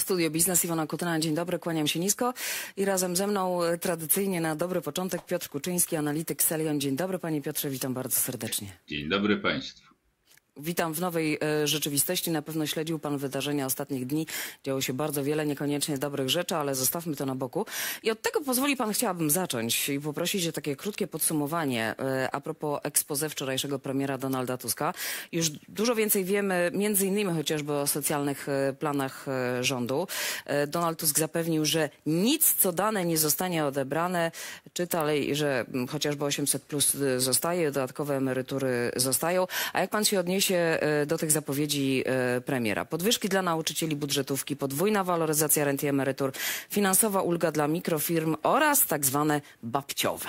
Studio Biznes, Iwona Kutyna, dzień dobry, kłaniam się nisko. I razem ze mną e, tradycyjnie na dobry początek Piotr Kuczyński, analityk Selion. Dzień dobry panie Piotrze, witam bardzo serdecznie. Dzień dobry państwu. Witam w nowej e, rzeczywistości. Na pewno śledził Pan wydarzenia ostatnich dni. Działo się bardzo wiele niekoniecznie dobrych rzeczy, ale zostawmy to na boku. I od tego pozwoli Pan, chciałabym zacząć i poprosić o takie krótkie podsumowanie e, a propos expose wczorajszego premiera Donalda Tuska. Już dużo więcej wiemy, między innymi chociażby o socjalnych e, planach rządu. Donald Tusk zapewnił, że nic co dane nie zostanie odebrane. Czy dalej, że chociażby 800 plus zostaje, dodatkowe emerytury zostają. A jak Pan się odniesie e, do tych zapowiedzi e, premiera? Podwyżki dla nauczycieli budżetówki, podwójna waloryzacja rent i emerytur, finansowa ulga dla mikrofirm oraz tak zwane babciowe.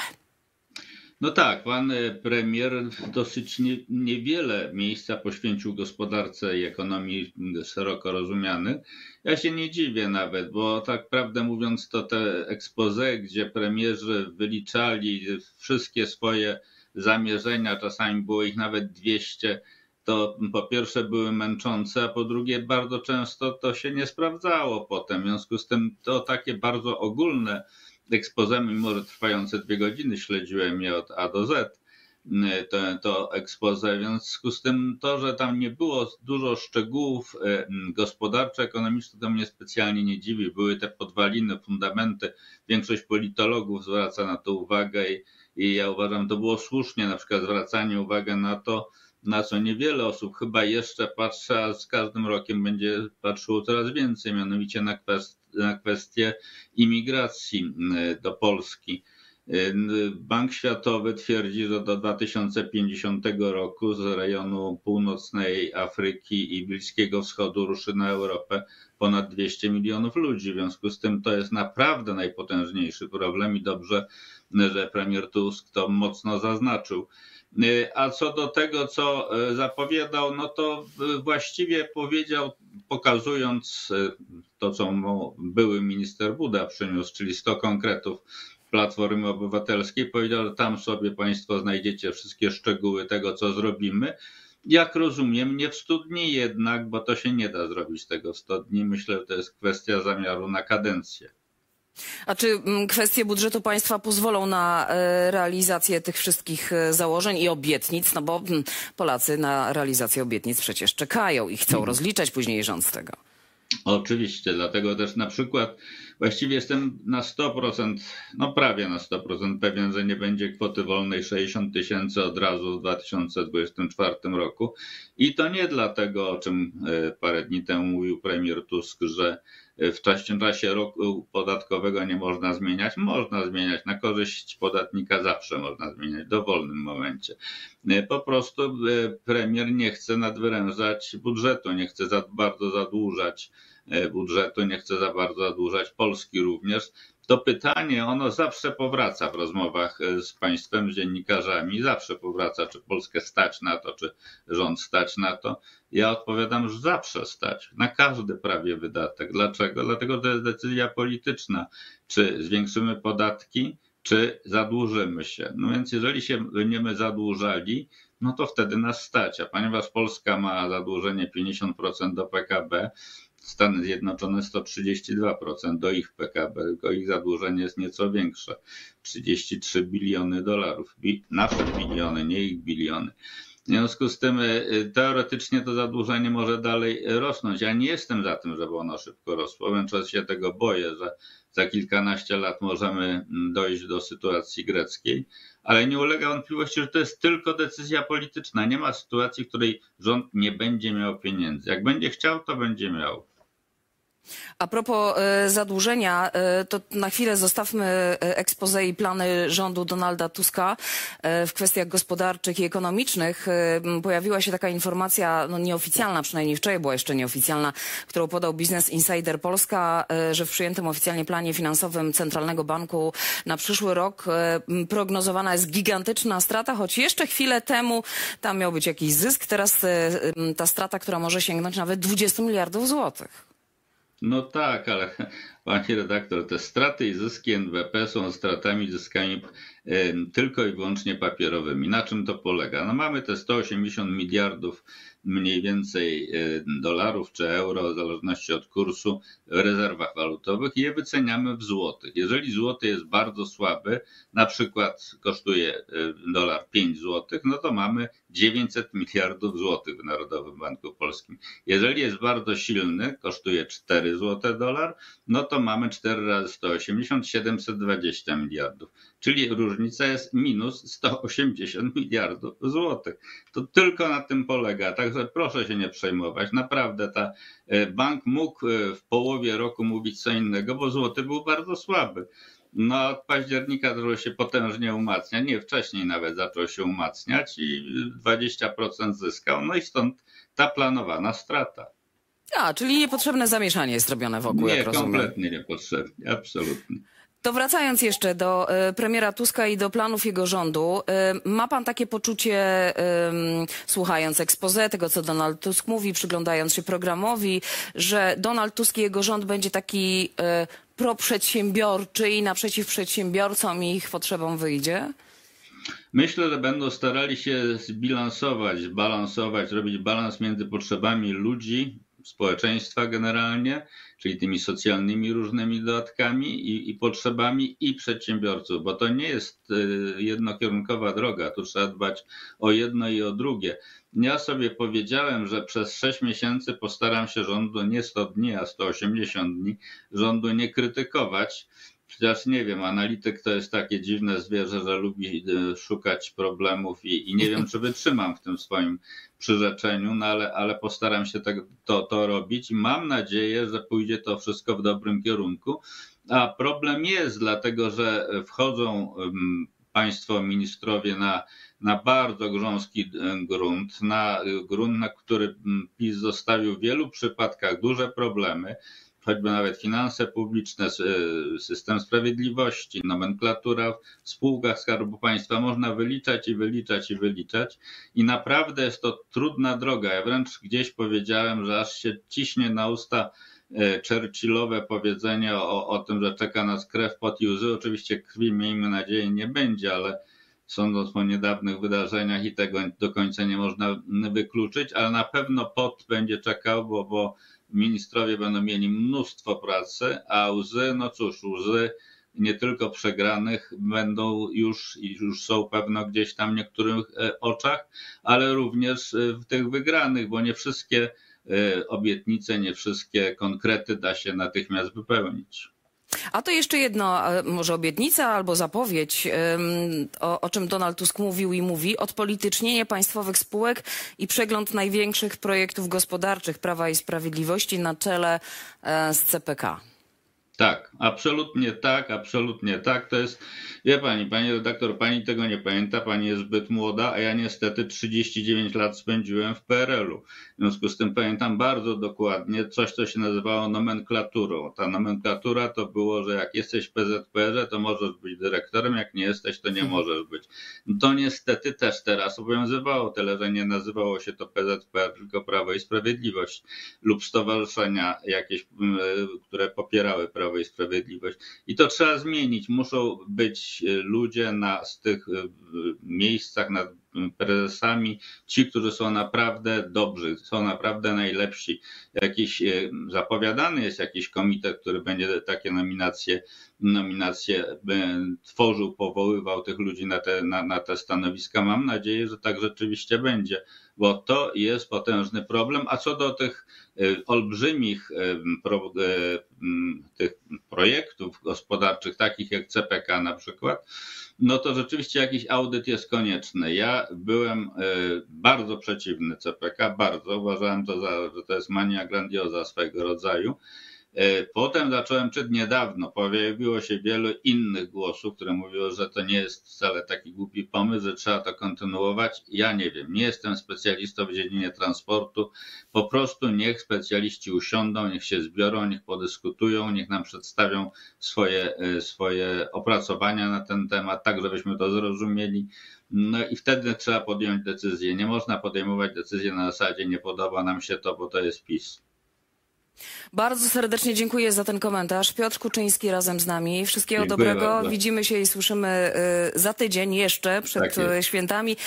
No tak, pan e, premier dosyć nie, niewiele miejsca poświęcił gospodarce i ekonomii szeroko rozumianych. Ja się nie dziwię nawet, bo tak prawdę mówiąc to te expose, gdzie premierzy wyliczali wszystkie swoje zamierzenia, czasami było ich nawet 200, to po pierwsze były męczące, a po drugie bardzo często to się nie sprawdzało potem. W związku z tym to takie bardzo ogólne expose, mimo że trwające dwie godziny, śledziłem je od A do Z, to, to expose, w związku z tym to, że tam nie było dużo szczegółów e, gospodarczo-ekonomicznych, to mnie specjalnie nie dziwi. Były te podwaliny, fundamenty. Większość politologów zwraca na to uwagę i, i ja uważam, to było słusznie, na przykład zwracanie uwagi na to, na co niewiele osób chyba jeszcze patrzy, a z każdym rokiem będzie patrzyło coraz więcej, mianowicie na, kwest, na kwestię imigracji y, do Polski. Bank Światowy twierdzi, że do 2050 roku z rejonu północnej Afryki i Bliskiego Wschodu ruszy na Europę ponad 200 milionów ludzi. W związku z tym to jest naprawdę najpotężniejszy problem i dobrze, że premier Tusk to mocno zaznaczył. A co do tego, co y, zapowiadał, no to y, właściwie powiedział, pokazując to, co mu były minister Buda przyniósł, czyli 100 konkretów Platformy Obywatelskiej, powiedział, że tam sobie Państwo znajdziecie wszystkie szczegóły tego, co zrobimy. Jak rozumiem, nie w 100 dni jednak, bo to się nie da zrobić tego w 100 dni. Myślę, że to jest kwestia zamiaru na kadencję. A czy mm, kwestie budżetu państwa pozwolą na e, realizację tych wszystkich e, założeń i obietnic? No bo mm, Polacy na realizację obietnic przecież czekają i chcą rozliczać później rząd z tego. Oczywiście, dlatego też na przykład właściwie jestem na 100%, no prawie na 100% pewien, że nie będzie kwoty wolnej 60 tysięcy od razu w 2024 roku. I to nie dlatego, o czym e, parę dni temu mówił premier Tusk, że w czasie, czasie roku podatkowego nie można zmieniać. Można zmieniać na korzyść podatnika, zawsze można zmieniać w dowolnym momencie. Po prostu e, premier nie chce nadwyrężać budżetu, nie chce za bardzo zadłużać e, budżetu, nie chce za bardzo zadłużać Polski również to pytanie, ono zawsze powraca w rozmowach e, z państwem, z dziennikarzami, zawsze powraca, czy Polskę stać na to, czy rząd stać na to. Ja odpowiadam, że zawsze stać, na każdy prawie wydatek. Dlaczego? Dlatego to jest decyzja polityczna, czy zwiększymy podatki, czy zadłużymy się. No więc jeżeli się będziemy zadłużali, no to wtedy nas stać. A ponieważ Polska ma zadłużenie 50% do PKB, Stany Zjednoczone 132% do ich PKB, tylko ich zadłużenie jest nieco większe 33 biliony dolarów. Nasze biliony, nie ich biliony. W związku z tym y, teoretycznie to zadłużenie może dalej rosnąć. Ja nie jestem za tym, żeby ono szybko rosło, wręcz się tego boję, że za kilkanaście lat możemy mm, dojść do sytuacji greckiej, ale nie ulega wątpliwości, że to jest tylko decyzja polityczna. Nie ma sytuacji, w której rząd nie będzie miał pieniędzy. Jak będzie chciał, to będzie miał. A propos e, zadłużenia, e, to na chwilę zostawmy e, expose i plany rządu Donalda Tuska w kwestiach gospodarczych i ekonomicznych. Pojawiła się taka informacja, no nieoficjalna, przynajmniej wczoraj była jeszcze nieoficjalna, którą podał Business Insider Polska, że w przyjętym oficjalnie planie finansowym Centralnego Banku na przyszły rok prognozowana jest gigantyczna strata, choć jeszcze chwilę temu tam miał być jakiś zysk, teraz ta strata, która może sięgnąć nawet 20 miliardów złotych. No tak, ale, Pani redaktor, te straty i zyski NBP są stratami i zyskami tylko i wyłącznie papierowymi. Na czym to polega? No mamy te 180 miliardów mniej więcej dolarów czy euro, w zależności od kursu, w rezerwach walutowych i je wyceniamy w złotych. Jeżeli złoty jest bardzo słaby, na przykład kosztuje dolar 5 złotych, no to mamy 900 miliardów złotych w Narodowym Banku Polskim. Jeżeli jest bardzo silny, kosztuje 4 złote dolar, no to mamy 4 razy 180, 720 miliardów. Czyli różnica jest minus 180 miliardów złotych. To tylko na tym polega. Także proszę się nie przejmować. Naprawdę ta e, bank mógł e, w połowie roku mówić co innego, bo złoty był bardzo słaby. No, od października zaczął się potężnie umacniać, nie wcześniej nawet zaczął się umacniać i 20% zyskał, no i stąd ta planowana strata. A, czyli niepotrzebne zamieszanie jest robione wokół, nie, jak rozumiem. kompletnie niepotrzebnie, absolutnie. To wracając jeszcze do y, premiera Tuska i do planów jego rządu, y, ma pan takie poczucie, słuchając expose tego, co Donald Tusk mówi, przyglądając się programowi, że Donald Tusk i jego rząd będzie taki proprzedsiębiorczy i naprzeciw przedsiębiorcom i ich potrzebom wyjdzie? Myślę, że będą starali się zbilansować, zbalansować, robić balans między potrzebami ludzi, społeczeństwa generalnie, czyli tymi socjalnymi różnymi dodatkami i, i, potrzebami i przedsiębiorców, bo to nie jest y, jednokierunkowa droga, tu trzeba dbać o jedno i o drugie. Ja sobie powiedziałem, że przez 6 miesięcy postaram się rządu nie 100 dni, a 180 dni rządu nie krytykować, Chociaż nie wiem, analityk to jest takie dziwne zwierzę, że lubi y, szukać problemów i, i nie wiem, czy wytrzymam w tym swoim przyrzeczeniu, no ale, ale postaram się tak, to, to robić i mam nadzieję, że pójdzie to wszystko w dobrym kierunku. A problem jest, dlatego że wchodzą państwo ministrowie na, na bardzo grząski y, grunt, na grunt, na który PiS zostawił w wielu przypadkach duże problemy choćby nawet finanse publiczne, system sprawiedliwości, nomenklatura w spółkach Skarbu Państwa, można wyliczać i wyliczać i wyliczać. I naprawdę jest to trudna droga. Ja wręcz gdzieś powiedziałem, że aż się ciśnie na usta e, Churchillowe powiedzenie o, o tym, że czeka nas krew, pot i łzy. Oczywiście krwi, miejmy nadzieję, nie będzie, ale sądząc po niedawnych wydarzeniach i tego do końca nie można wykluczyć, ale na pewno pot będzie czekał, bo, bo ministrowie będą mieli mnóstwo pracy, a łzy, no cóż, łzy nie tylko przegranych będą już i już są pewno gdzieś tam w niektórych e, oczach, ale również e, w tych wygranych, bo nie wszystkie e, obietnice, nie wszystkie konkrety da się natychmiast wypełnić. A to jeszcze jedno, może obietnica albo zapowiedź, o, o, czym Donald Tusk mówił i mówi, odpolitycznienie państwowych spółek i przegląd największych projektów gospodarczych Prawa i Sprawiedliwości na czele e, z CPK. Tak, absolutnie tak, absolutnie tak. To jest, wie pani, pani redaktor, pani tego nie pamięta, pani jest zbyt młoda, a ja niestety 39 lat spędziłem w PRL-u. W związku z tym pamiętam bardzo dokładnie coś, co się nazywało nomenklaturą. Ta nomenklatura to było, że jak jesteś w PZPR, to możesz być dyrektorem, jak nie jesteś, to nie możesz być. To niestety też teraz obowiązywało, tyle że nie nazywało się to PZPR, tylko Prawo i Sprawiedliwość lub stowarzyszenia jakieś, które popierały prawo Prawo i Sprawiedliwość. I to trzeba zmienić. Muszą być e, ludzie na, z tych e, miejscach nad prezesami, ci, którzy są naprawdę dobrzy, są naprawdę najlepsi. Jakiś e, zapowiadany jest jakiś komitet, który będzie takie nominacje, nominacje tworzył, powoływał tych ludzi na te, na, na te stanowiska. Mam nadzieję, że tak rzeczywiście będzie, bo to jest potężny problem. A co do tych olbrzymich pro, tych projektów gospodarczych, takich jak CPK na przykład, no to rzeczywiście jakiś audyt jest konieczny. Ja byłem bardzo przeciwny CPK, bardzo. Uważałem to, za, że to jest mania grandioza swego rodzaju. E, potem zacząłem czytać niedawno, pojawiło się wielu innych głosów, które mówiły, że to nie jest wcale taki głupi pomysł, że trzeba to kontynuować. Ja nie wiem, nie jestem specjalistą w dziedzinie transportu. Po prostu niech specjaliści usiądą, niech się zbiorą, niech podyskutują, niech nam przedstawią swoje, e, swoje opracowania na ten temat, tak żebyśmy to zrozumieli. No i wtedy trzeba podjąć decyzję. Nie można podejmować decyzji na zasadzie nie podoba nam się to, bo to jest PiS. Bardzo serdecznie dziękuję za ten komentarz. Piotr Kuczyński razem z nami. Wszystkiego Dziękuję dobrego. bardzo. Widzimy się i słyszymy y, za tydzień jeszcze przed Tak jest. y, świętami.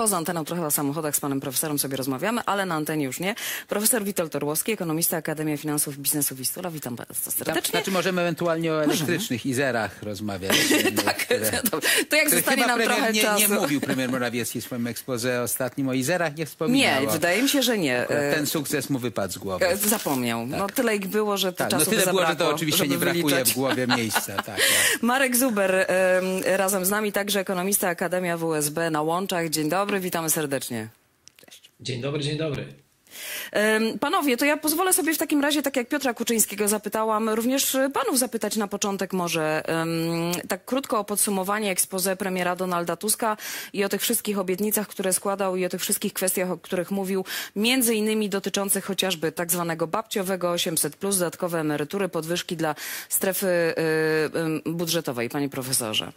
Poza anteną trochę o samochodach z panem profesorem sobie rozmawiamy, ale na antenie już nie. Profesor Witold Orłowski, ekonomista Akademia Finansów i Biznesu Wistula. Witam bardzo Tam, serdecznie. znaczy możemy ewentualnie o elektrycznych Izerach rozmawiać. tak, które- to, to jak zostanie nam trochę nie, czasu. nie mówił premier Morawiecki w swoim ekspoze ostatnim o Izerach, nie wspominał. Nie, wydaje mi się, że nie. Ten sukces mu wypadł z głowy. e, Zapomniał. No tyle ich było, że to Tak, no czasu tyle by było, że zabrakło, to oczywiście nie brakuje wyliczać. w głowie miejsca. Tak, tak. Marek Zuber em, razem z nami, także ekonomista Akademia WSB na Łączach. Dzień dobry, witamy serdecznie. Dzień dobry, dzień dobry. Panowie, to ja pozwolę sobie w takim razie, tak jak Piotra Kuczyńskiego zapytałam, również panów zapytać na początek może tak krótko o podsumowanie expose premiera Donalda Tuska i o tych wszystkich obietnicach, które składał i o tych wszystkich kwestiach, o których mówił, między innymi dotyczących chociażby tak zwanego babciowego 800+, dodatkowe emerytury, podwyżki dla strefy e, em, budżetowej. Panie profesorze.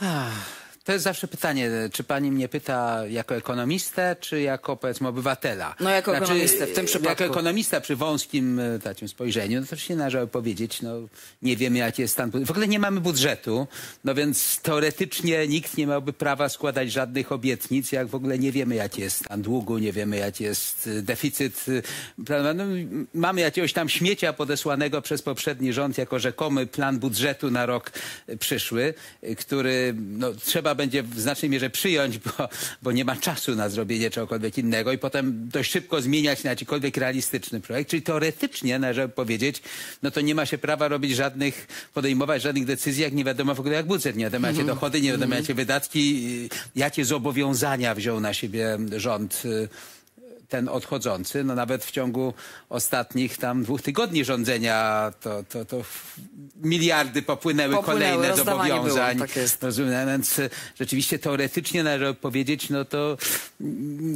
Ach, To jest zawsze pytanie, czy pani mnie pyta jako ekonomistę, czy jako powiedzmy obywatela? No, jako ekonomistę w tym przypadku. Jako ekonomista przy wąskim e, takim spojrzeniu, no to się należało powiedzieć, no nie wiemy jaki jest stan. W ogóle nie mamy budżetu, no więc teoretycznie nikt nie miałby prawa składać żadnych obietnic, jak w ogóle nie wiemy jaki jest stan długu, nie wiemy jaki jest e, deficyt. No, m- mamy jakiegoś tam śmiecia podesłanego przez poprzedni rząd jako rzekomy plan budżetu na rok przyszły, który no, trzeba będzie w znacznej mierze przyjąć, bo, bo nie ma czasu na zrobienie czegokolwiek innego i potem dość szybko zmieniać na jakikolwiek realistyczny projekt. Czyli teoretycznie należy powiedzieć, no to nie ma się prawa robić żadnych, podejmować żadnych decyzji, jak nie wiadomo w ogóle jak budżet, nie wiadomo jakie dochody, nie wiadomo jakie wydatki, jakie zobowiązania wziął na siebie rząd y, ten odchodzący, no nawet w ciągu ostatnich tam dwóch tygodni rządzenia to, to, to miliardy popłynęły, Popłynęły, kolejne zobowiązań. było, tak jest. Rozumiem, więc e, rzeczywiście teoretycznie należy powiedzieć, no to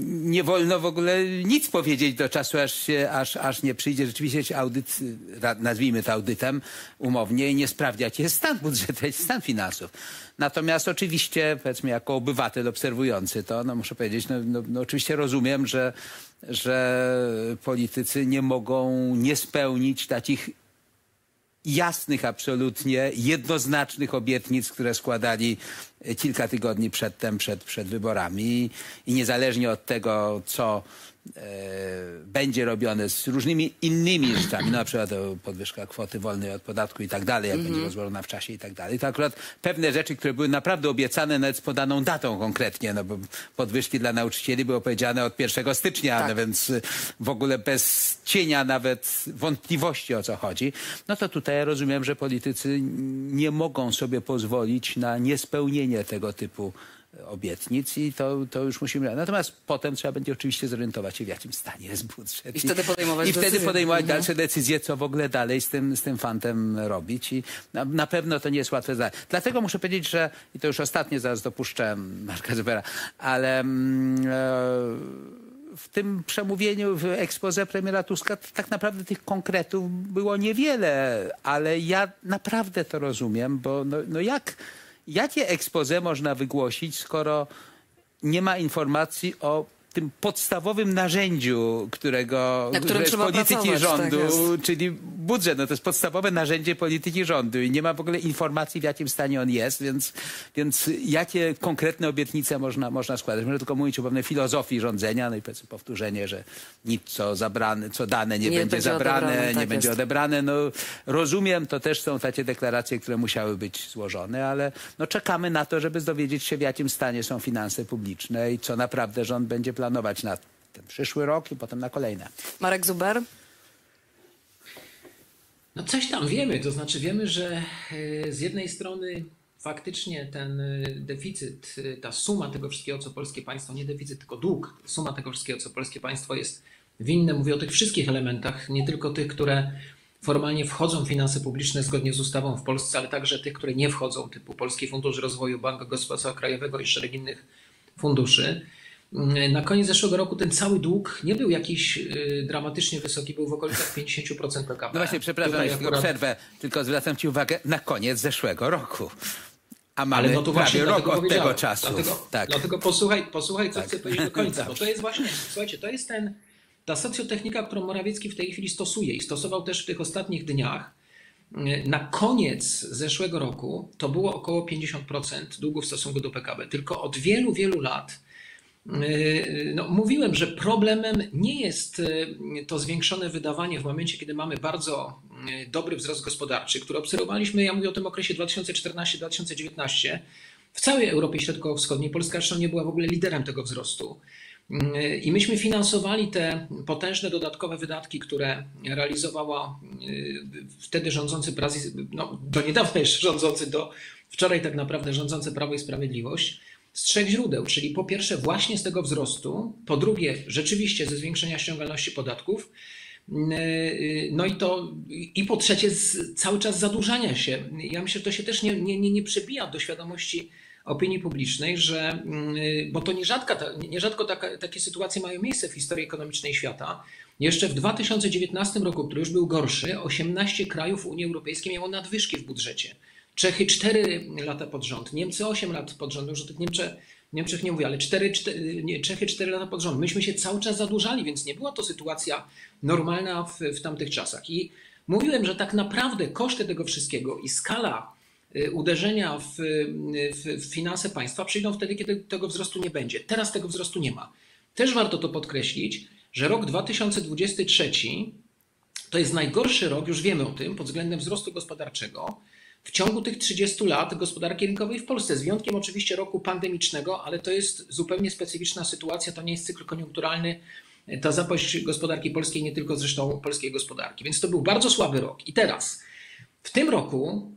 nie wolno w ogóle nic powiedzieć do czasu, aż, się, aż, aż nie przyjdzie rzeczywiście audyt, nazwijmy to audytem umownie i nie sprawdzi, jaki jest stan budżetu, jest stan finansów. Natomiast oczywiście, powiedzmy, jako obywatel obserwujący to, no muszę powiedzieć, no, no, no oczywiście rozumiem, że, że politycy nie mogą nie spełnić takich jasnych absolutnie, jednoznacznych obietnic, które składali kilka tygodni przedtem, przed, przed wyborami. I niezależnie od tego, co e, będzie robione z różnymi innymi rzeczami, na przykład o podwyżka kwoty wolnej od podatku i tak dalej, jak będzie rozłożona w czasie i tak dalej, to akurat pewne rzeczy, które były naprawdę obiecane nawet z podaną datą konkretnie, no bo podwyżki dla nauczycieli były powiedziane od 1 stycznia, Tak. no więc w ogóle bez cienia nawet wątpliwości o co chodzi, no to tutaj ja rozumiem, że politycy nie mogą sobie pozwolić na niespełnienie tego typu e, obietnic i to, to już musimy... Natomiast potem trzeba będzie oczywiście zorientować się, w jakim stanie jest budżet. I wtedy podejmować I wtedy decyzje. podejmować Mhm. dalsze decyzje, co w ogóle dalej z tym, z tym fantem robić i na, na pewno to nie jest łatwe zadanie. Dlatego muszę powiedzieć, że, i to już ostatnie zaraz dopuszczę Marka Zubera, ale mm, e, w tym przemówieniu, w expose premiera Tuska tak naprawdę tych konkretów było niewiele, ale ja naprawdę to rozumiem, bo no, no jak, jakie expose można wygłosić, skoro nie ma informacji o tym podstawowym narzędziu, którego Na które jest polityki tak rządu, jest. czyli budżet. No to jest podstawowe narzędzie polityki rządu i nie ma w ogóle informacji, w jakim stanie on jest, więc, więc jakie konkretne obietnice można, można składać? Można tylko mówić o pewnej filozofii rządzenia, no i powiedzmy powtórzenie, że nic co zabrane, co dane nie, Nie będzie będzie zabrane, odebrane, nie tak będzie jest. odebrane. No, rozumiem, to też są takie deklaracje, które musiały być złożone, ale no, czekamy na to, żeby dowiedzieć się, w jakim stanie są finanse publiczne i co naprawdę rząd będzie planować na ten przyszły rok i potem na kolejne. Marek Zuber? No coś tam wiemy, to znaczy wiemy, że e, z jednej strony faktycznie ten e, deficyt, e, ta suma tego wszystkiego, co polskie państwo, nie deficyt, tylko dług, suma tego wszystkiego, co polskie państwo jest winne, mówię o tych wszystkich elementach, nie tylko tych, które formalnie wchodzą w finanse publiczne zgodnie z ustawą w Polsce, ale także tych, które nie wchodzą, typu Polski Fundusz Rozwoju, Bank Gospodarstwa Krajowego i szereg innych funduszy. Mm, Na koniec zeszłego roku ten cały dług nie był jakiś y, dramatycznie wysoki, był w okolicach 50% PKB. No właśnie, przepraszam, Tutaj akurat- przerwę, tylko zwracam Ci uwagę na koniec zeszłego roku. A mamy Ale no to właśnie rok od tego czasu. Dlatego, tak. dlatego posłuchaj, posłuchaj, co chcę powiedzieć do końca. Bo to jest właśnie, słuchajcie, to jest ten, ta socjotechnika, którą Morawiecki w tej chwili stosuje i stosował też w tych ostatnich dniach, na koniec zeszłego roku to było około 50% długu w stosunku do PKB. Tylko od wielu, wielu lat no, mówiłem, że problemem nie jest yy, to zwiększone wydawanie w momencie, kiedy mamy bardzo yy, dobry wzrost gospodarczy, który obserwowaliśmy, ja mówię o tym okresie 2014-2019 w całej Europie Środkowo-Wschodniej. Polska zresztą nie była w ogóle liderem tego wzrostu. I myśmy finansowali te potężne dodatkowe wydatki, które realizowała wtedy rządzący, no do niedawna jeszcze rządzący, do wczoraj tak naprawdę rządzący Prawo i Sprawiedliwość z trzech źródeł, czyli po pierwsze właśnie z tego wzrostu, po drugie rzeczywiście ze zwiększenia ściągalności podatków, yy, no i to i po trzecie z cały czas zadłużania się. Ja myślę, że to się też nie, nie, nie, przebija do świadomości opinii publicznej, że, yy, bo to nierzadko, nierzadko taka, takie sytuacje mają miejsce w historii ekonomicznej świata. Jeszcze w 2019 roku, który już był gorszy, 18 krajów Unii Europejskiej miało nadwyżki w budżecie. Czechy 4 lata pod rząd, Niemcy 8 lat pod rząd, już o tych Niemczech, Niemczech nie mówię, ale 4, 4, nie, Czechy 4 lata pod rząd. Myśmy się cały czas zadłużali, więc nie była to sytuacja normalna w, w tamtych czasach. I mówiłem, że tak naprawdę koszty tego wszystkiego i skala y, uderzenia w, w, w finanse państwa przyjdą wtedy, kiedy tego wzrostu nie będzie. Teraz tego wzrostu nie ma. Też warto to podkreślić, że rok 2023 to jest najgorszy rok, już wiemy o tym, pod względem wzrostu gospodarczego w ciągu tych 30 lat gospodarki rynkowej w Polsce, z wyjątkiem oczywiście roku pandemicznego, ale to jest zupełnie specyficzna sytuacja, to nie jest cykl koniunkturalny. Ta zapaść gospodarki polskiej, nie tylko zresztą polskiej gospodarki. Więc to był bardzo słaby rok. I teraz, w tym roku,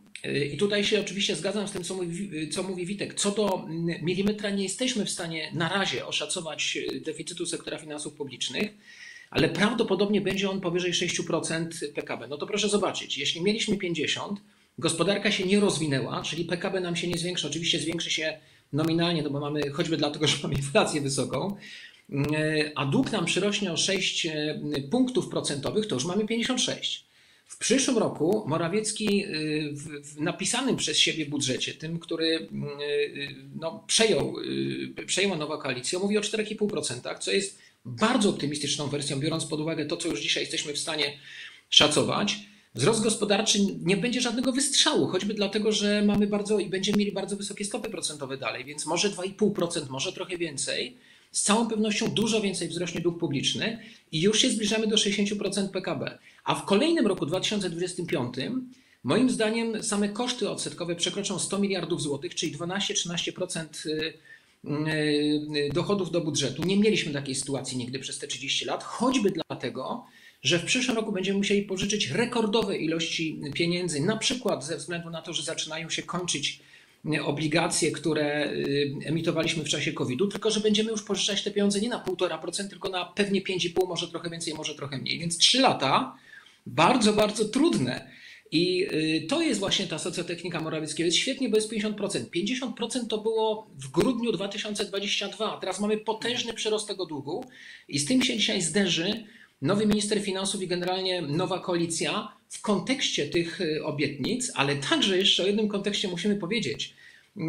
i tutaj się oczywiście zgadzam z tym, co mówi, co mówi Witek, co do milimetra nie jesteśmy w stanie na razie oszacować deficytu sektora finansów publicznych, ale prawdopodobnie będzie on powyżej 6% PKB. No to proszę zobaczyć, jeśli mieliśmy 50%, Gospodarka się nie rozwinęła, czyli PKB nam się nie zwiększa. Oczywiście zwiększy się nominalnie, no bo mamy, choćby dlatego, że mamy inflację wysoką, e, a dług nam przyrośnie o 6 e, punktów procentowych, to już mamy 56. W przyszłym roku Morawiecki e, w napisanym przez siebie budżecie, tym, który no, przejął, przejęła nowa koalicja, mówi o 4,5%, co jest bardzo optymistyczną wersją, biorąc pod uwagę to, co już dzisiaj jesteśmy w stanie szacować. Wzrost gospodarczy nie będzie żadnego wystrzału, choćby dlatego, że mamy bardzo i będziemy mieli bardzo wysokie stopy procentowe dalej, więc może 2,5%, może trochę więcej. Z całą pewnością dużo więcej wzrośnie dług publiczny i już się zbliżamy do 60% PKB. A w kolejnym roku 2025 moim zdaniem same koszty odsetkowe przekroczą 100 miliardów złotych, czyli 12-13% y, y, dochodów do budżetu. Nie mieliśmy takiej sytuacji nigdy przez te 30 lat, choćby dlatego, że w przyszłym roku będziemy musieli pożyczyć rekordowe ilości pieniędzy, na przykład ze względu na to, że zaczynają się kończyć obligacje, które y, emitowaliśmy w czasie COVID-u, tylko że będziemy już pożyczać te pieniądze nie na 1,5%, tylko na pewnie 5,5%, może trochę więcej, może trochę mniej. Więc 3 lata bardzo, bardzo trudne. I y, to jest właśnie ta socjotechnika Morawieckiego. Jest świetnie, bo jest 50%. 50% to było w grudniu 2022. Teraz mamy potężny przyrost tego długu i z tym się dzisiaj zderzy nowy minister finansów i generalnie nowa koalicja w kontekście tych y, obietnic, ale także jeszcze o jednym kontekście musimy powiedzieć, y,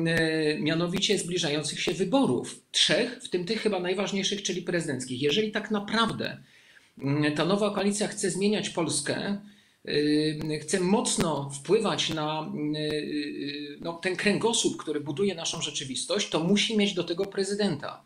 mianowicie zbliżających się wyborów. Trzech, w tym tych chyba najważniejszych, czyli prezydenckich. Jeżeli tak naprawdę y, ta nowa koalicja chce zmieniać Polskę, chce mocno wpływać na no, ten kręgosłup, który buduje naszą rzeczywistość, to musi mieć do tego prezydenta.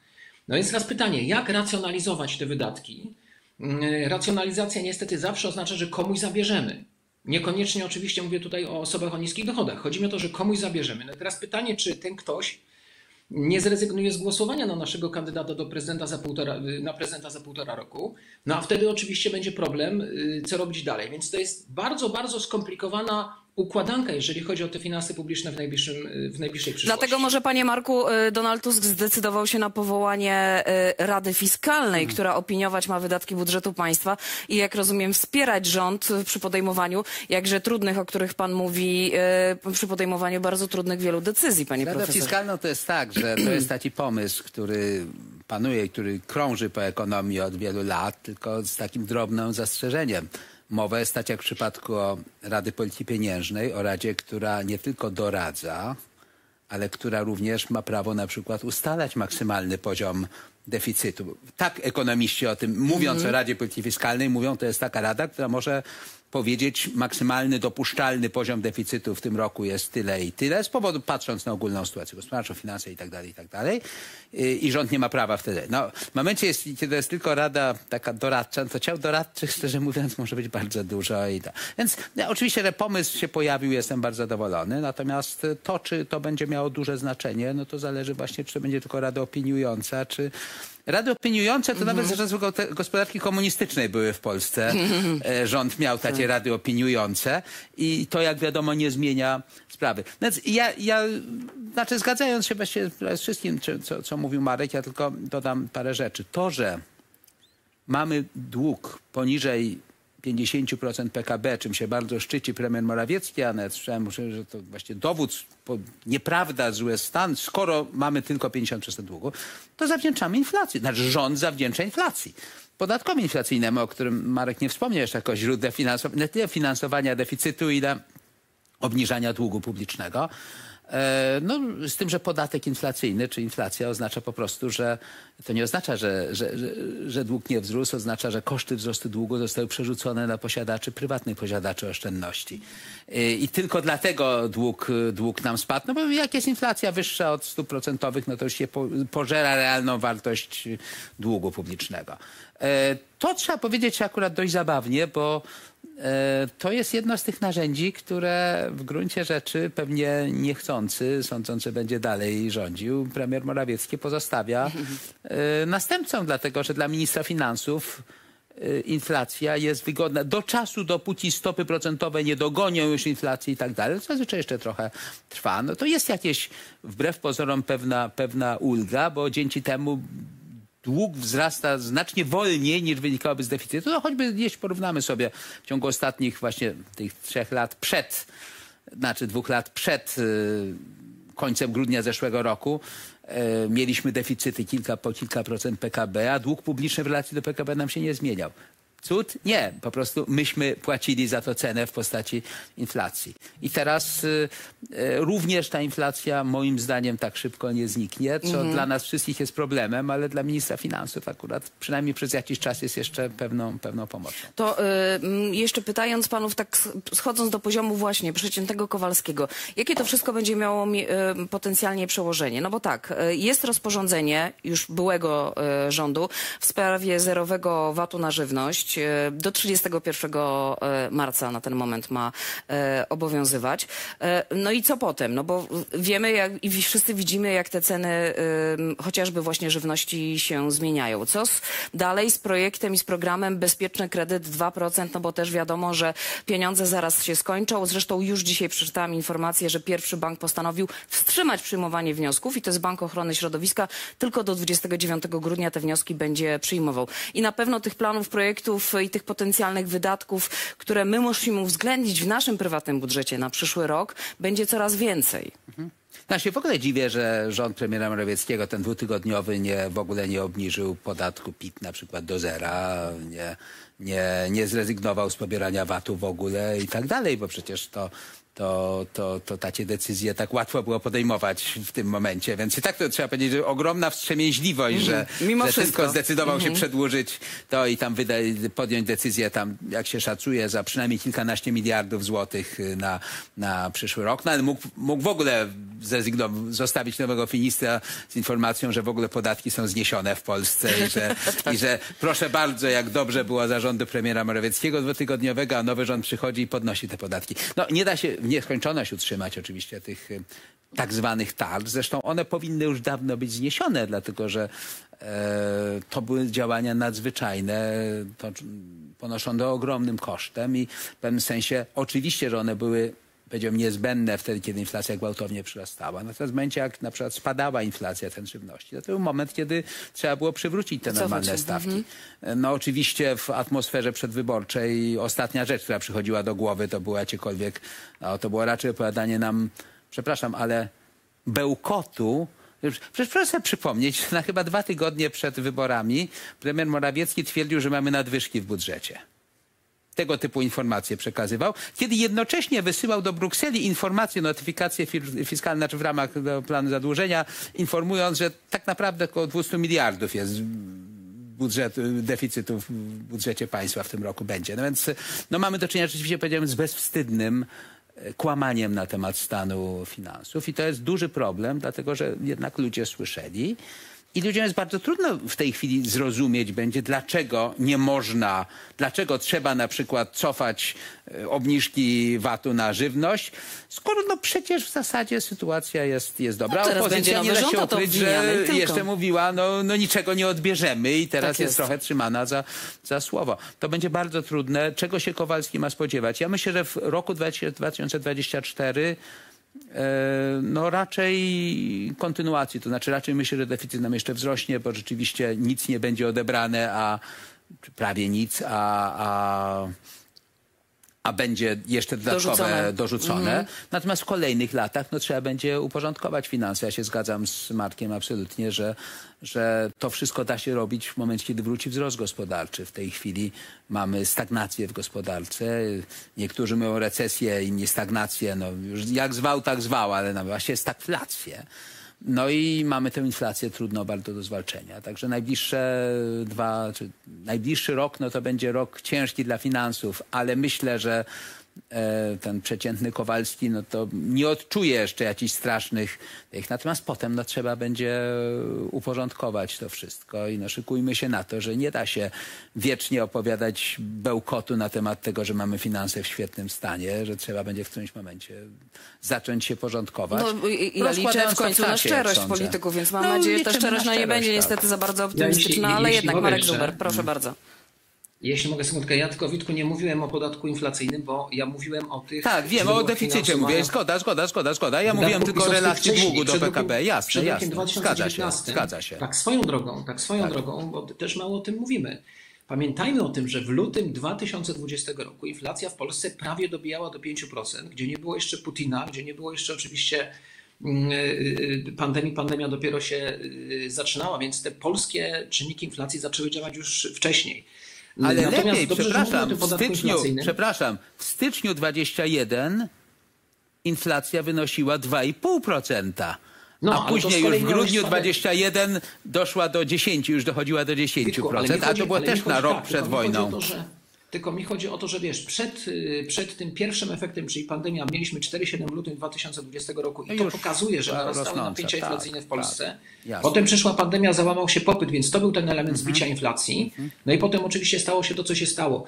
No więc teraz pytanie, jak racjonalizować te wydatki? Mm, racjonalizacja niestety zawsze oznacza, że komuś zabierzemy. Niekoniecznie oczywiście mówię tutaj o osobach o niskich dochodach. Chodzi mi o to, że komuś zabierzemy. No teraz pytanie, czy ten ktoś nie zrezygnuje z głosowania na naszego kandydata do prezydenta za półtora, na prezydenta za półtora roku. No a wtedy oczywiście będzie problem, y, co robić dalej. Więc to jest bardzo, bardzo skomplikowana układanka, jeżeli chodzi o te finanse publiczne w, najbliższym, w najbliższej przyszłości. Dlatego może, panie Marku, y, Donald Tusk zdecydował się na powołanie y, Rady Fiskalnej, hmm. która opiniować ma wydatki budżetu państwa i, jak rozumiem, wspierać rząd przy podejmowaniu jakże trudnych, o których pan mówi, y, przy podejmowaniu bardzo trudnych wielu decyzji, panie Radę profesorze. fiskalną to jest tak, że to jest taki pomysł, który panuje, który krąży po ekonomii od wielu lat, tylko z takim drobnym zastrzeżeniem Mowa jest tak jak w przypadku Rady Polityki Pieniężnej, o Radzie, która nie tylko doradza, ale która również ma prawo na przykład ustalać maksymalny poziom deficytu. Tak ekonomiści o tym, mówiąc o Radzie Polityki Fiskalnej, mówią, to jest taka rada, która może powiedzieć maksymalny dopuszczalny poziom deficytu w tym roku jest tyle i tyle, z powodu, patrząc na ogólną sytuację gospodarczą, finanse i tak dalej, i tak dalej. I rząd nie ma prawa wtedy. No, w momencie, jest, kiedy jest tylko rada taka doradcza, no to ciał doradczych, szczerze mówiąc, może być bardzo dużo. I to. Więc no, oczywiście, że pomysł się pojawił, jestem bardzo zadowolony, natomiast to, czy to będzie miało duże znaczenie, no to zależy właśnie, czy to będzie tylko rada opiniująca, czy Rady opiniujące to nawet za czasów go- gospodarki komunistycznej były w Polsce. E, Rząd miał takie rady opiniujące i to jak wiadomo nie zmienia sprawy. Więc ja, ja znaczy zgadzając się właściwie z wszystkim, co, co mówił Marek, ja tylko dodam parę rzeczy. To, że mamy dług poniżej 50% PKB, czym się bardzo szczyci premier Morawiecki, a nawet słyszałem, że to właśnie dowód, nieprawda, zły stan, skoro mamy tylko 50% długu, to zawdzięczamy inflacji. Znaczy rząd zawdzięcza inflacji. Podatkowi inflacyjnemu, o którym Marek nie wspomniał jeszcze jako źródle finansowania, finansowania deficytu, ile obniżania długu publicznego. E, No, z tym, że podatek inflacyjny czy inflacja oznacza po prostu, że to nie oznacza, że, że, że, że dług nie wzrósł, oznacza, że koszty wzrostu długu zostały przerzucone na posiadaczy, prywatnych posiadaczy oszczędności. E, I tylko dlatego dług, dług nam spadł. No bo jak jest inflacja wyższa od stóp procentowych, no to już się po, pożera realną wartość długu publicznego. E, To trzeba powiedzieć akurat dość zabawnie, bo E, To jest jedno z tych narzędzi, które w gruncie rzeczy pewnie niechcący, sądzący będzie dalej rządził, premier Morawiecki pozostawia e, następcą, dlatego że dla ministra finansów inflacja jest wygodna do czasu, dopóki stopy procentowe nie dogonią już inflacji i tak dalej. To zazwyczaj jeszcze trochę trwa. No to jest jakieś, wbrew pozorom, pewna, pewna ulga, bo dzięki temu dług wzrasta znacznie wolniej niż wynikałoby z deficytu. No choćby jeśli porównamy sobie w ciągu ostatnich właśnie tych trzech lat przed, znaczy dwóch lat przed y, końcem grudnia zeszłego roku, e, mieliśmy deficyty kilka po kilka procent PKB, a dług publiczny w relacji do PKB nam się nie zmieniał. Cud? Nie. Po prostu myśmy płacili za to cenę w postaci inflacji. I teraz y, y, również ta inflacja moim zdaniem tak szybko nie zniknie, co dla nas wszystkich jest problemem, ale dla ministra finansów akurat przynajmniej przez jakiś czas jest jeszcze pewną, pewną pomocą. To y, mm, jeszcze pytając panów, tak schodząc do poziomu właśnie przeciętnego Kowalskiego, jakie to wszystko będzie miało mi, y, potencjalnie przełożenie? No bo tak, y, jest rozporządzenie już byłego y, rządu w sprawie zerowego VAT-u na żywność. Y, do 31 y, marca na ten moment ma y, obowiązywać. No i co potem? No bo wiemy jak, i wszyscy widzimy, jak te ceny chociażby właśnie żywności się zmieniają. Co z, dalej z projektem i z programem Bezpieczny Kredyt 2%? No bo też wiadomo, że pieniądze zaraz się skończą. Zresztą już dzisiaj przeczytałam informację, że pierwszy bank postanowił wstrzymać przyjmowanie wniosków i to jest Bank Ochrony Środowiska. Tylko do 29 grudnia te wnioski będzie przyjmował. I na pewno tych planów, projektów i tych potencjalnych wydatków, które my musimy uwzględnić w naszym prywatnym budżecie na przyszły rok, będzie coraz więcej. Ja się w ogóle dziwię, że rząd premiera Morawieckiego ten dwutygodniowy nie, w ogóle nie obniżył podatku PIT na przykład do zera, nie, nie, nie zrezygnował z pobierania VAT-u w ogóle i tak dalej, bo przecież to, to, to, to takie decyzje tak łatwo było podejmować w tym momencie. Więc i tak to trzeba powiedzieć, że ogromna wstrzemięźliwość, że, Mhm. Mimo że wszystko. tylko zdecydował się przedłużyć to i tam wyda, podjąć decyzję tam, jak się szacuje, za przynajmniej kilkanaście miliardów złotych y, na, na przyszły rok. No ale mógł, mógł w ogóle zrezygnować, zostawić nowego ministra z informacją, że w ogóle podatki są zniesione w Polsce i że, i że proszę bardzo, jak dobrze było za rządu premiera Morawieckiego dwutygodniowego, a nowy rząd przychodzi i podnosi te podatki. No nie da się nieskończoność utrzymać oczywiście tych y, tak zwanych tarcz. Zresztą one powinny już dawno być zniesione, dlatego że e, to były działania nadzwyczajne, to ponoszone ogromnym kosztem i w pewnym sensie oczywiście, że one były powiedziałbym, niezbędne wtedy, kiedy inflacja gwałtownie przyrastała. Natomiast w momencie, jak na przykład spadała inflacja cen żywności, to, to był moment, kiedy trzeba było przywrócić te normalne stawki. No oczywiście w atmosferze przedwyborczej ostatnia rzecz, która przychodziła do głowy, to było jakiekolwiek, no, to było raczej opowiadanie nam, przepraszam, ale bełkotu. Przecież proszę sobie przypomnieć, na chyba dwa tygodnie przed wyborami premier Morawiecki twierdził, że mamy nadwyżki w budżecie. Tego typu informacje przekazywał, kiedy jednocześnie wysyłał do Brukseli informacje, notyfikacje fiskalne, znaczy w ramach planu zadłużenia, informując, że tak naprawdę około 200 miliardów jest budżetu, deficytu w budżecie państwa w tym roku będzie. No więc no mamy do czynienia rzeczywiście, powiedziałem, z bezwstydnym e, kłamaniem na temat stanu finansów i to jest duży problem, dlatego że jednak ludzie słyszeli, i ludziom jest bardzo trudno w tej chwili zrozumieć będzie, dlaczego nie można, dlaczego trzeba na przykład cofać e, obniżki VAT-u na żywność, skoro no przecież w zasadzie sytuacja jest, jest dobra. No Opozycja nie da się ukryć, że jeszcze mówiła, no, no niczego nie odbierzemy i teraz tak jest. jest. trochę trzymana za, za słowo. To będzie bardzo trudne. Czego się Kowalski ma spodziewać? Ja myślę, że w roku 2024 E, no raczej kontynuacji, to znaczy raczej myślę, że deficyt nam jeszcze wzrośnie, bo rzeczywiście nic nie będzie odebrane, a prawie nic, a, a a będzie jeszcze dodatkowe dorzucone. dorzucone. Mm. Natomiast w kolejnych latach no, trzeba będzie uporządkować finanse. Ja się zgadzam z Markiem absolutnie, że, że to wszystko da się robić w momencie, kiedy wróci wzrost gospodarczy. W tej chwili mamy stagnację w gospodarce. Niektórzy mówią recesję, inni stagnację. No, jak zwał, tak zwał, ale no, właśnie stagflację. No i mamy tę inflację trudno bardzo do zwalczenia. Także najbliższe dwa, najbliższy rok, no to będzie rok ciężki dla finansów, ale myślę, że ten przeciętny Kowalski, no to nie odczuje jeszcze jakichś strasznych tych. Natomiast potem no, trzeba będzie uporządkować to wszystko i no, szykujmy się na to, że nie da się wiecznie opowiadać bełkotu na temat tego, że mamy finanse w świetnym stanie, że trzeba będzie w którymś momencie zacząć się porządkować. No, i, ja liczę w końcu na szczerość polityków, więc mam no, nadzieję, że ta szczerość no, nie będzie tak. niestety za bardzo optymistyczna, ja, ale jednak Marek Zuber, proszę mhm. bardzo. Jeśli mogę sekundkę, ja tylko Witku nie mówiłem o podatku inflacyjnym, bo ja mówiłem o tych... Tak, wiem, o deficycie mówię, zgoda, zgoda, zgoda, zgoda. Ja mówiłem tylko o relacji długu do PKB, jasne, jasne, zgadza się, zgadza się. Tak swoją drogą, tak swoją tak. drogą, bo też mało o tym mówimy. Pamiętajmy o tym, że w lutym 2020 roku inflacja w Polsce prawie dobijała do 5%, gdzie nie było jeszcze Putina, gdzie nie było jeszcze oczywiście mm, y, y, pandemii, pandemia dopiero się y, zaczynała, więc te polskie czynniki inflacji zaczęły działać już wcześniej. Ale Natomiast lepiej, przepraszam, w styczniu, przepraszam, w styczniu 21 inflacja wynosiła 2,5%. No, a później już w grudniu 21 doszła do 10, już dochodziła do 10%, Witku, a to było też na rok tak, przed wojną. Tylko mi chodzi o to, że wiesz, przed, y, przed tym pierwszym efektem, czyli pandemia, mieliśmy 4,7 w lutym 2020 roku i to pokazuje, że narastały napięcia tak, inflacyjne w Polsce. Tak, potem przyszła pandemia, załamał się popyt, więc to był ten element mhm. zbicia inflacji. Mhm. No i potem oczywiście stało się to, co się stało.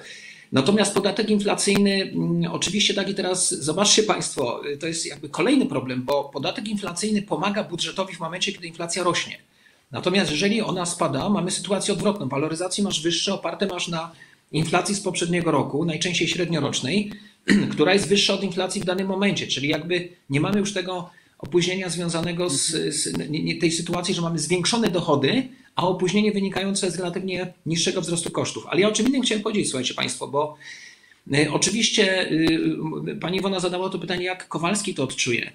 Natomiast podatek inflacyjny, mm, oczywiście tak i teraz, zobaczcie Państwo, y, to jest jakby kolejny problem, bo podatek inflacyjny pomaga budżetowi w momencie, kiedy inflacja rośnie. Natomiast jeżeli ona spada, mamy sytuację odwrotną. Waloryzacji masz wyższe, oparte masz na inflacji z poprzedniego roku, najczęściej średniorocznej, która jest wyższa od inflacji w danym momencie, czyli jakby nie mamy już tego opóźnienia związanego z, z tej sytuacji, że mamy zwiększone dochody, a opóźnienie wynikające z relatywnie niższego wzrostu kosztów. Ale ja o czym innym chciałem powiedzieć, słuchajcie Państwo, bo y, oczywiście y, pani Iwona zadała to pytanie, jak Kowalski to odczuje.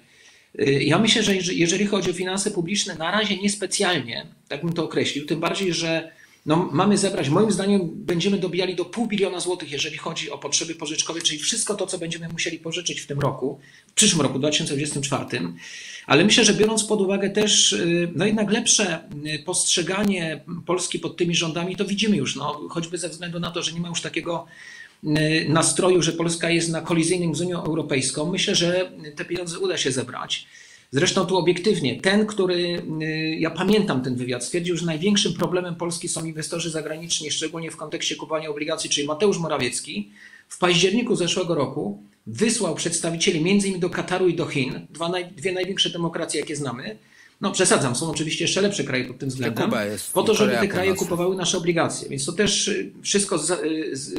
Y, ja myślę, że jeżeli chodzi o finanse publiczne, na razie niespecjalnie, tak bym to określił, tym bardziej, że no, mamy zebrać, moim zdaniem będziemy dobijali do pół biliona złotych, jeżeli chodzi o potrzeby pożyczkowe, czyli wszystko to, co będziemy musieli pożyczyć w tym roku, w przyszłym roku, 2024. Ale myślę, że biorąc pod uwagę też y, no jednak lepsze y, postrzeganie Polski pod tymi rządami, to widzimy już, no, choćby ze względu na to, że nie ma już takiego y, nastroju, że Polska jest na kolizyjnym z Unią Europejską. Myślę, że te pieniądze uda się zebrać. Zresztą tu obiektywnie, ten, który, y, ja pamiętam ten wywiad, stwierdził, że największym problemem Polski są inwestorzy zagraniczni, szczególnie w kontekście kupowania obligacji, czyli Mateusz Morawiecki, w październiku zeszłego roku wysłał przedstawicieli między innymi do Kataru i do Chin, dwa naj, dwie największe demokracje, jakie znamy. No przesadzam, są oczywiście jeszcze lepsze kraje pod tym względem, po to, żeby te kraje kupowały nasze obligacje. Więc to też y, wszystko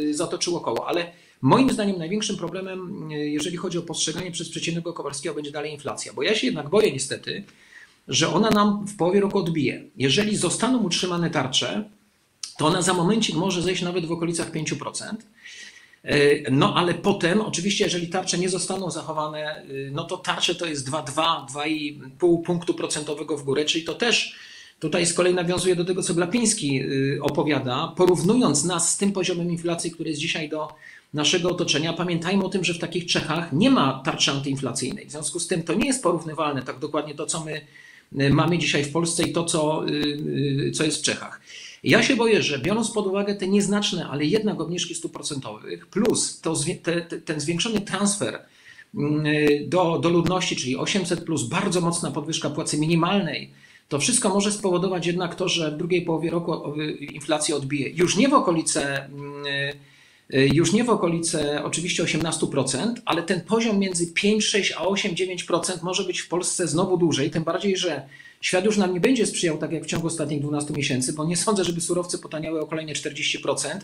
y, zatoczyło koło, ale Moim zdaniem największym problemem, e, jeżeli chodzi o postrzeganie przez przeciętnego Kowalskiego, będzie dalej inflacja, bo ja się jednak boję niestety, że ona nam w połowie roku odbije. Jeżeli zostaną utrzymane tarcze, to ona za momencik może zejść nawet w okolicach 5%. E, no ale potem, oczywiście, jeżeli tarcze nie zostaną zachowane, e, no to tarcze to jest 2,2, 2,5 punktu procentowego w górę, czyli to też Tutaj z kolei nawiązuje do tego, co Glapiński y, opowiada, porównując nas z tym poziomem inflacji, który jest dzisiaj do naszego otoczenia. Pamiętajmy o tym, że w takich Czechach nie ma tarczy antyinflacyjnej. W związku z tym to nie jest porównywalne tak dokładnie to, co my y, mamy dzisiaj w Polsce i to, co, y, co jest w Czechach. Ja się boję, że biorąc pod uwagę te nieznaczne, ale jednak obniżki stóp procentowych, plus to, te, ten zwiększony transfer do, do ludności, czyli 800, plus bardzo mocna podwyżka płacy minimalnej, to wszystko może spowodować jednak to, że w drugiej połowie roku inflacja odbije. Już nie w okolice, mm, y, już nie w okolice oczywiście 18%, ale ten poziom między 5, 6 a 8, 9% może być w Polsce znowu dłużej, tym bardziej, że świat już nam nie będzie sprzyjał tak jak w ciągu ostatnich 12 miesięcy, bo nie sądzę, żeby surowce potaniały o kolejne 40%,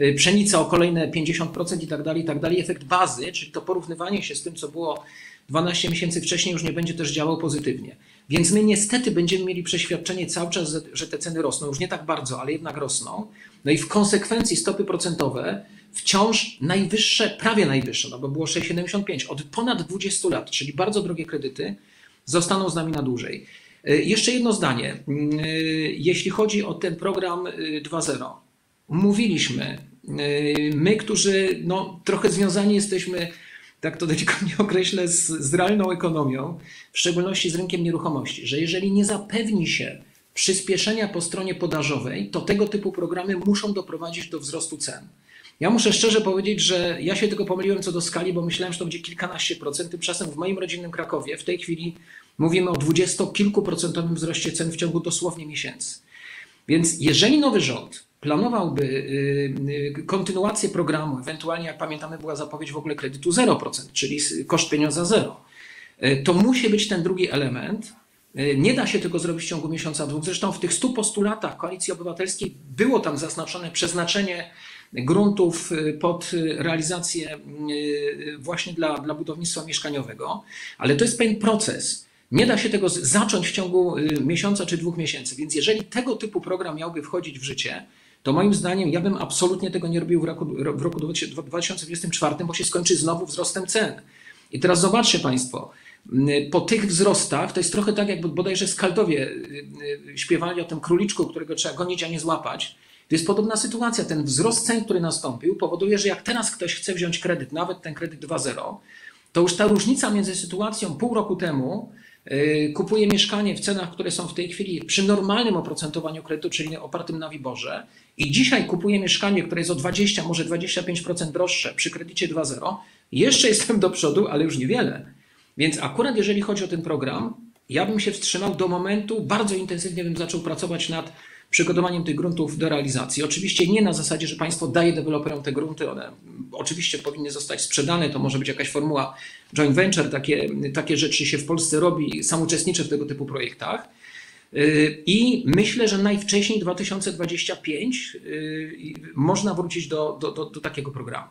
y, pszenica o kolejne 50% i tak dalej, i tak dalej. Efekt bazy, czyli to porównywanie się z tym, co było 12 miesięcy wcześniej, już nie będzie też działał pozytywnie. Więc my niestety będziemy mieli przeświadczenie cały czas, że te ceny rosną, już nie tak bardzo, ale jednak rosną. No i w konsekwencji stopy procentowe wciąż najwyższe, prawie najwyższe, no bo było 6,75 od ponad 20 lat, czyli bardzo drogie kredyty, zostaną z nami na dłużej. E, jeszcze jedno zdanie. E, jeśli chodzi o ten program 2.0, e, mówiliśmy, my, którzy no, trochę związani jesteśmy tak to delikatnie określę, z, z realną ekonomią, w szczególności z rynkiem nieruchomości, że jeżeli nie zapewni się przyspieszenia po stronie podażowej, to tego typu programy muszą doprowadzić do wzrostu cen. Ja muszę szczerze powiedzieć, że ja się tylko pomyliłem co do skali, bo myślałem, że to będzie kilkanaście procent. Tymczasem w moim rodzinnym Krakowie w tej chwili mówimy o dwudziestokilkuprocentowym wzroście cen w ciągu dosłownie miesięcy. Więc jeżeli nowy rząd planowałby y, y, kontynuację programu, ewentualnie jak pamiętamy była zapowiedź w ogóle kredytu 0%, czyli koszt pieniądza zero, y, to musi być ten drugi element. Nie da się tego zrobić w ciągu miesiąca, dwóch. Zresztą w tych stu postulatach Koalicji Obywatelskiej było tam zaznaczone przeznaczenie gruntów pod realizację właśnie dla, dla budownictwa mieszkaniowego, ale to jest pewien proces. Nie da się tego zacząć w ciągu miesiąca czy dwóch miesięcy. Więc jeżeli tego typu program miałby wchodzić w życie, to moim zdaniem ja bym absolutnie tego nie robił w roku, w roku 2024, bo się skończy znowu wzrostem cen. I teraz zobaczcie Państwo, po tych wzrostach to jest trochę tak, jakby bodajże Skaldowie y, y, śpiewali o tym króliczku, którego trzeba gonić, a nie złapać. To jest podobna sytuacja. Ten wzrost cen, który nastąpił, powoduje, że jak teraz ktoś chce wziąć kredyt, nawet ten kredyt 2.0, to już ta różnica między sytuacją pół roku temu kupuje mieszkanie w cenach, które są w tej chwili przy normalnym oprocentowaniu kredytu, czyli opartym na Wiborze, i dzisiaj kupuje mieszkanie, które jest o 20, może 25% droższe przy kredycie 2.0, jeszcze jestem do przodu, ale już niewiele. Więc akurat jeżeli chodzi o ten program, ja bym się wstrzymał do momentu, bardzo intensywnie bym zaczął pracować nad przygotowaniem tych gruntów do realizacji. Oczywiście nie na zasadzie, że państwo daje deweloperom te grunty, one oczywiście powinny zostać sprzedane, to może być jakaś formuła joint venture, takie, takie rzeczy się w Polsce robi, sam uczestniczę w tego typu projektach. Y, I myślę, że najwcześniej 2025 y, można wrócić do, do, do, do takiego programu.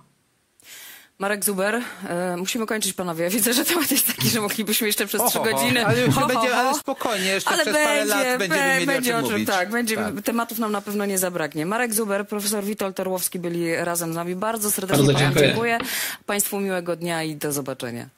Marek Zuber, e, musimy kończyć panowie. Widzę, że temat jest taki, że moglibyśmy jeszcze przez trzy godziny. Ale już ho, będzie, ho, ale spokojnie, jeszcze ale przez będzie, parę lat będziemy be, mieli będzie o czym, mówić. Tak, będzie, tak. tematów nam na pewno nie zabraknie. Marek Zuber, profesor Witold Torłowski byli razem z nami. Bardzo serdecznie Bardzo dziękuję. dziękuję. Państwu miłego dnia i do zobaczenia.